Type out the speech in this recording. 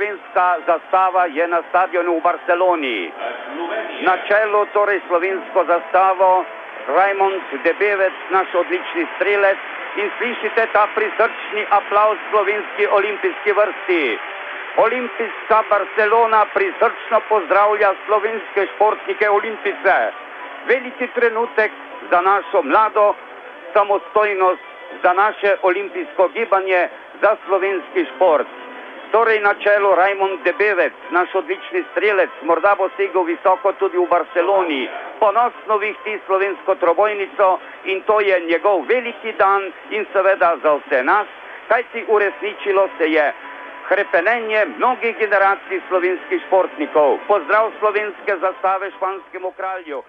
slovenska zastava je na stadionu v Barceloni. Na čelu torej slovensko zastavo Rajmond Debevec, naš odlični strelec in slišite ta prisrčni aplauz slovenski olimpijski vrsti. Olimpijska Barcelona prisrčno pozdravlja slovenske športnike Olimpice. Veliki trenutek za našo mlado samostojnost, za naše olimpijsko gibanje, za slovenski šport. Torej na čelu Rajmond Debevec, naš odlični strelec, morda bo segel visoko tudi v Barceloni, ponosno vihti slovensko trobojnico in to je njegov veliki dan in seveda za vse nas, kajti uresničilo se je krepenenje mnogih generacij slovenskih športnikov. Pozdrav slovenske zastave španskemu kralju.